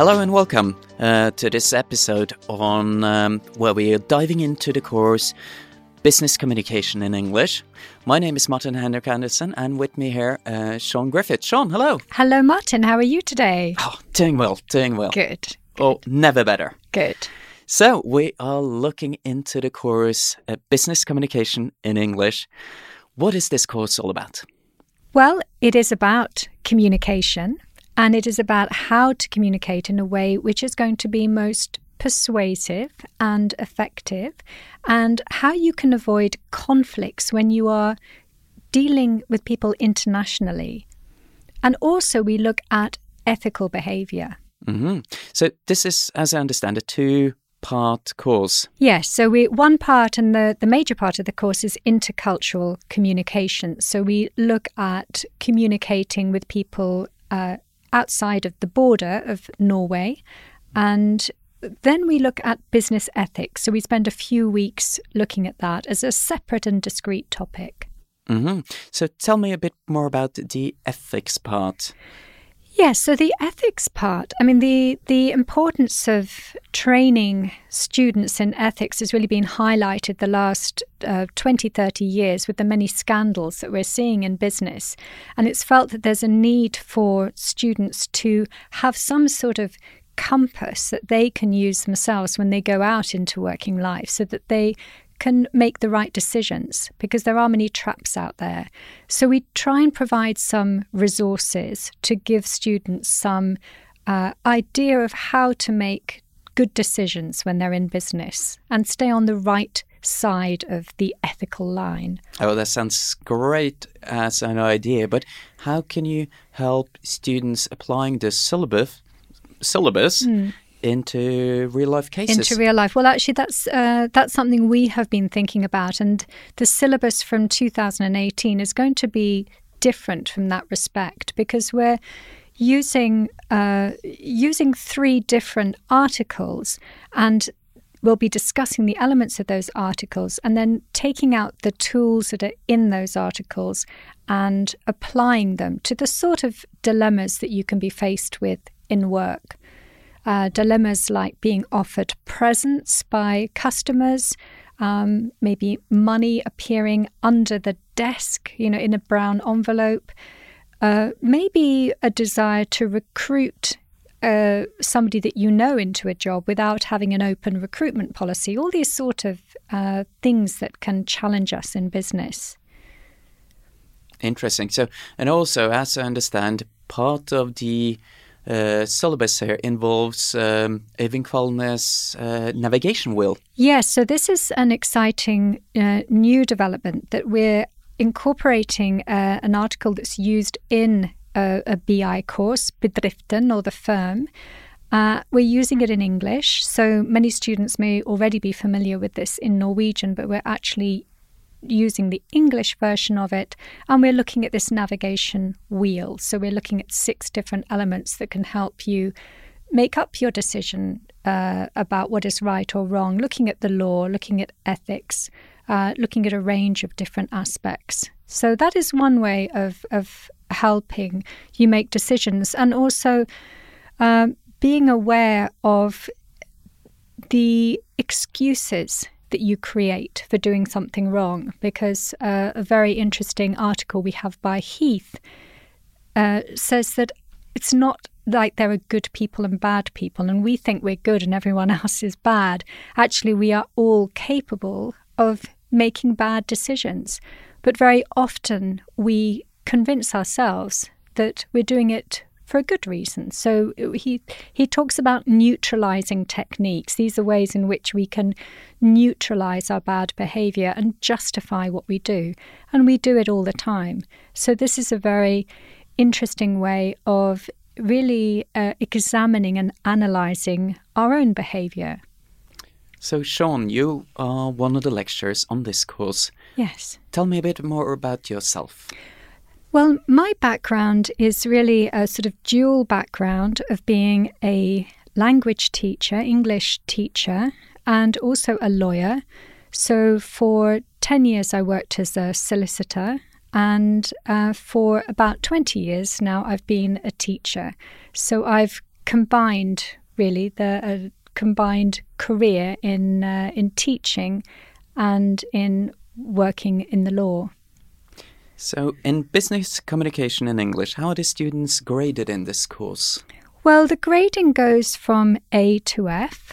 Hello and welcome uh, to this episode on um, where we are diving into the course Business Communication in English. My name is Martin Henrik Andresen, and with me here, uh, Siân Griffith. Siân, hello. Hello, Martin. How are you today? Oh, doing well, doing well. Good. Oh, never better. Good. So we are looking into the course uh, Business Communication in English. What is this course all about? Well, it is about communication and it is about how to communicate in a way which is going to be most persuasive and effective, and how you can avoid conflicts when you are dealing with people internationally. And also, we look at ethical behavior. Mm-hmm. So, this is, as I understand a two part course. Yes, so we one part and the, the major part of the course is intercultural communication. So we look at communicating with people uh, outside of the border of Norway and then we look at business ethics. So we spend a few weeks looking at that as a separate and discrete topic. Mm-hmm. So tell me a bit more about the ethics part. Yes, so the ethics part, I mean, the, the importance of training students in ethics has really been highlighted the last uh, 20, 30 years with the many scandals that we're seeing in business. And it's felt that there's a need for students to have some sort of compass that they can use themselves when they go out into working life so that they can make the right decisions because there are many traps out there. So we try and provide some resources to give students some uh, idea of how to make good decisions when they're in business and stay on the right side of the ethical line. Oh, that sounds great as an idea, but how can you help students applying the syllabus syllabus mm into real life cases. Into real life. Well, actually, that's uh, that's something we have been thinking about, and the syllabus from 2018 is going to be different from that respect because we're using uh, using three different articles and. We'll be discussing the elements of those articles and then taking out the tools that are in those articles and applying them to the sort of dilemmas that you can be faced with in work uh, dilemmas like being offered presents by customers, um, maybe money appearing under the desk, you know, in a brown envelope, uh, maybe a desire to recruit uh, somebody that you know into a job without having an open recruitment policy. All these sort of uh, things that can challenge us in business. Interesting. So, and also, as I understand, part of the uh, syllabus here involves um, uh, navigation wheel. Yes, so this is an exciting uh, new development that we're incorporating uh, an article that's used in a, a BI course, Bedriften or the firm. Uh, we're using it in English, so many students may already be familiar with this in Norwegian, but we're actually using the English version of it, and we're looking at this navigation wheel. So we're looking at six different elements that can help you make up your decision uh, about what is right or wrong, looking at the law, looking at ethics, uh, looking at a range of different aspects. So that is one way of, of helping you make decisions, and also um, being aware of the excuses that you create for doing something wrong. Because uh, a very interesting article we have by Heath uh, says that it's not like there are good people and bad people, and we think we're good and everyone else is bad. Actually, we are all capable of making bad decisions. But very often we convince ourselves that we're doing it for a good reason. So he he talks about neutralizing techniques. These are ways in which we can neutralize our bad behavior and justify what we do, and we do it all the time. So this is a very interesting way of really uh, examining and analyzing our own behavior. So, Siân, you are one of the lecturers on this course. Yes. Tell me a bit more about yourself. Well, my background is really a sort of dual background of being a language teacher, English teacher, and also a lawyer. So for 10 years, I worked as a solicitor. And uh, for about 20 years now, I've been a teacher. So I've combined, really, the uh, combined career in uh, in teaching and in working in the law. So, in business communication in English, how are the students graded in this course? Well, the grading goes from A to F,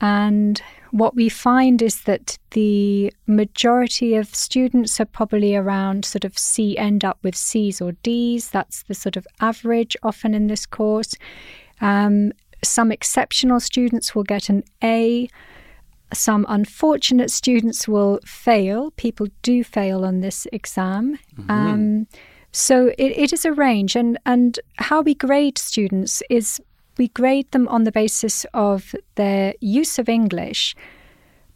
and what we find is that the majority of students are probably around sort of C, end up with C's or D's. That's the sort of average often in this course. Um, some exceptional students will get an A. Some unfortunate students will fail. People do fail on this exam. Mm-hmm. Um, so it, it is a range, and, and how we grade students is we grade them on the basis of their use of English,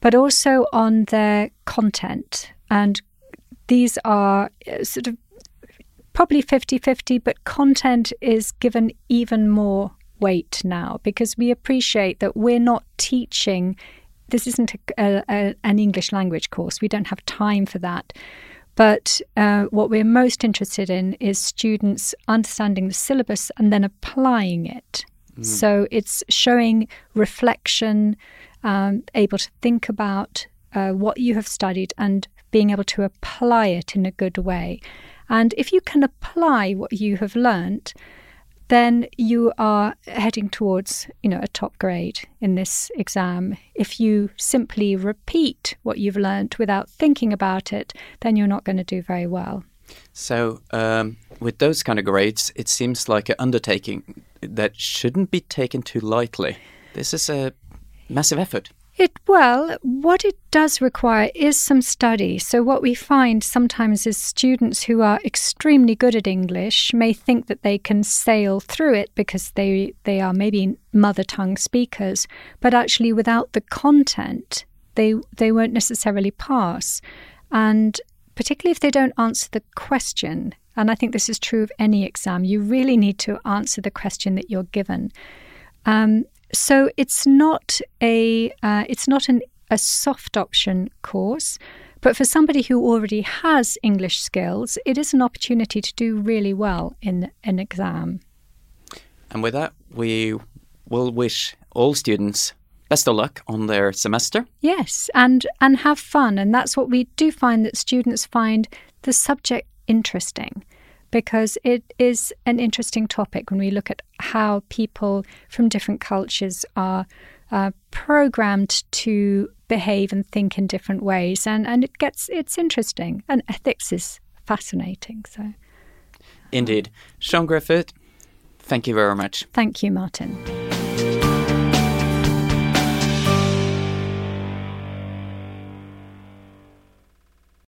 but also on their content. And these are uh, sort of probably 50 50, but content is given even more weight now because we appreciate that we're not teaching. This isn't a, a, an English language course. We don't have time for that. But uh, what we're most interested in is students understanding the syllabus and then applying it. Mm. So it's showing reflection, um, able to think about uh, what you have studied and being able to apply it in a good way. And if you can apply what you have learnt, then you are heading towards, you know, a top grade in this exam. If you simply repeat what you've learnt without thinking about it, then you're not going to do very well. So, um, with those kind of grades, it seems like an undertaking that shouldn't be taken too lightly. This is a massive effort. It well, what it does require is some study. So what we find sometimes is students who are extremely good at English may think that they can sail through it because they they are maybe mother tongue speakers, but actually without the content, they they won't necessarily pass. And particularly if they don't answer the question, and I think this is true of any exam, you really need to answer the question that you're given. Um, so it's not a uh, it's not an, a soft option course, but for somebody who already has English skills, it is an opportunity to do really well in an exam. And with that, we will wish all students best of luck on their semester. Yes, and and have fun, and that's what we do find that students find the subject interesting because it is an interesting topic when we look at how people from different cultures are uh, programmed to behave and think in different ways, and and it gets it's interesting, and ethics is fascinating. So, indeed, Siân Griffith, thank you very much. Thank you, Martin.